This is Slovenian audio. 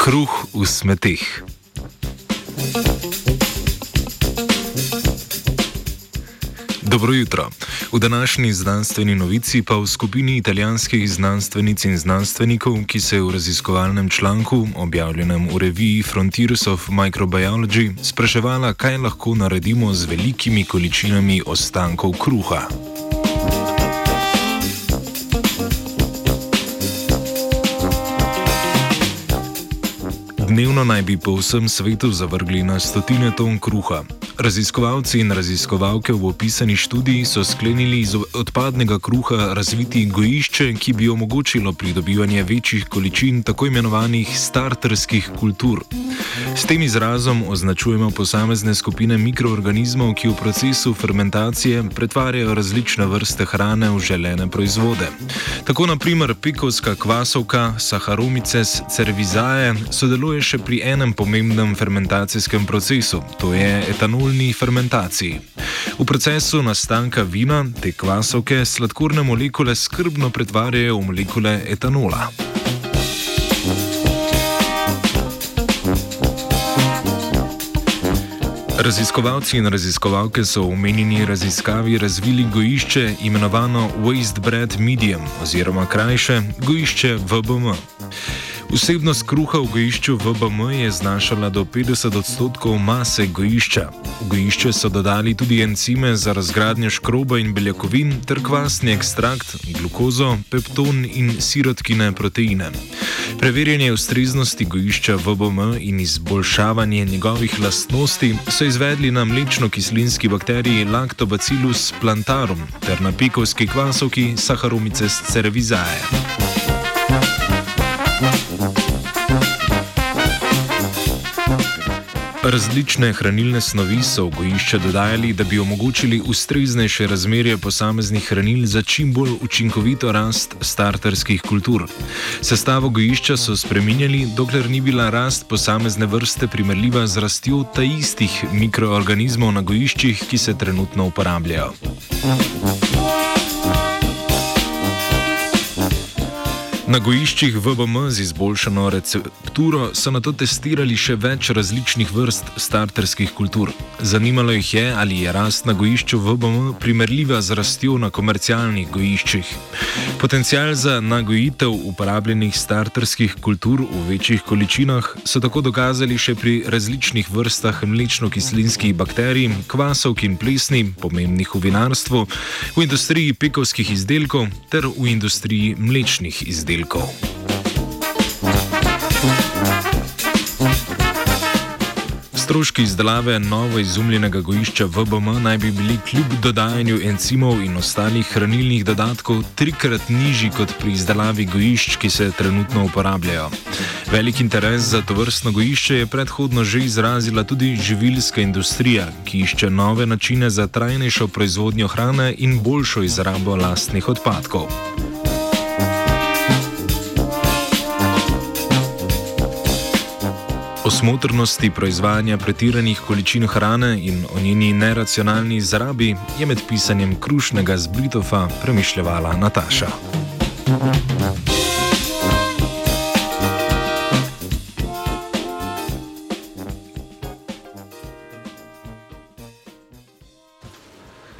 Kruh v smeteh. Dobro jutro. V današnji znanstveni novici pa v skupini italijanskih znanstvenic in znanstvenikov, ki se v raziskovalnem članku, objavljenem v reviji Frontiers of Microbiology, spraševala, kaj lahko naredimo z velikimi količinami ostankov kruha. Dnevno naj bi po vsem svetu zavrgli na stotine ton kruha. Raziskovalci in raziskovalke v opisani študiji so sklenili iz odpadnega kruha razviti gojišče, ki bi omogočilo pridobivanje večjih količin tako imenovanih starterskih kultur. S tem izrazom označujemo posamezne skupine mikroorganizmov, ki v procesu fermentacije pretvarjajo različne vrste hrane v želene proizvode. Tako naprimer pikovska kvasovka Saccharomyces cerevisiae sodeluje še pri enem pomembnem fermentacijskem procesu, to je etanolni fermentaciji. V procesu nastanka vina te kvasovke sladkorne molekule skrbno pretvarjajo v molekule etanola. Raziskovalci in raziskovalke so v omenjeni raziskavi razvili gojišče imenovano Waste Bread Medium oziroma krajše gojišče VBM. Vsebnost kruha v gojišču VBM je znašala do 50 odstotkov mase gojišča. V gojišče so dodali tudi encime za razgradnjo škroba in beljakovin ter kvasni ekstrakt, glukozo, pepton in sirotkine proteine. Preverjanje ustreznosti gojišča VBM in izboljšavanje njegovih lastnosti so izvedli na mlečno-kislinski bakteriji Lactobacillus plantarum ter na pikovski kvasovki Saccharomyces cerevisiae. Različne hranilne snovi so v gojišče dodajali, da bi omogočili ustreznejše razmerje posameznih hranil za čim bolj učinkovito rast starterskih kultur. Sestavo gojišča so spreminjali, dokler ni bila rast posamezne vrste primerljiva z rastjo ta istih mikroorganizmov na gojiščih, ki se trenutno uporabljajo. Na gojiščih VBM z izboljšano recepturo so na to testirali še več različnih vrst starterskih kultur. Zanimalo jih je, ali je rast na gojišču VBM primerljiva z rastjo na komercialnih gojiščih. Potencial za nagojitev uporabljenih starterskih kultur v večjih količinah so tako dokazali še pri različnih vrstah mlečno-kislinskih bakterij, kvasovk in plesni, pomembnih v vinarstvu, v industriji pekovskih izdelkov ter v industriji mlečnih izdelkov izdelkov. Stroški izdelave novo izumljenega gojišča VBM naj bi bili kljub dodajanju encimov in ostalih hranilnih dodatkov trikrat nižji kot pri izdelavi gojišč, ki se trenutno uporabljajo. Velik interes za to vrstno gojišče je predhodno že izrazila tudi živilska industrija, ki išče nove načine za trajnejšo proizvodnjo hrane in boljšo izrabo lastnih odpadkov. Smotrnosti proizvajanja pretiranih količin hrane in o njeni neracionalni izrabi je med pisanjem Krušnega z Britofa premišljala Nataša. Thank you.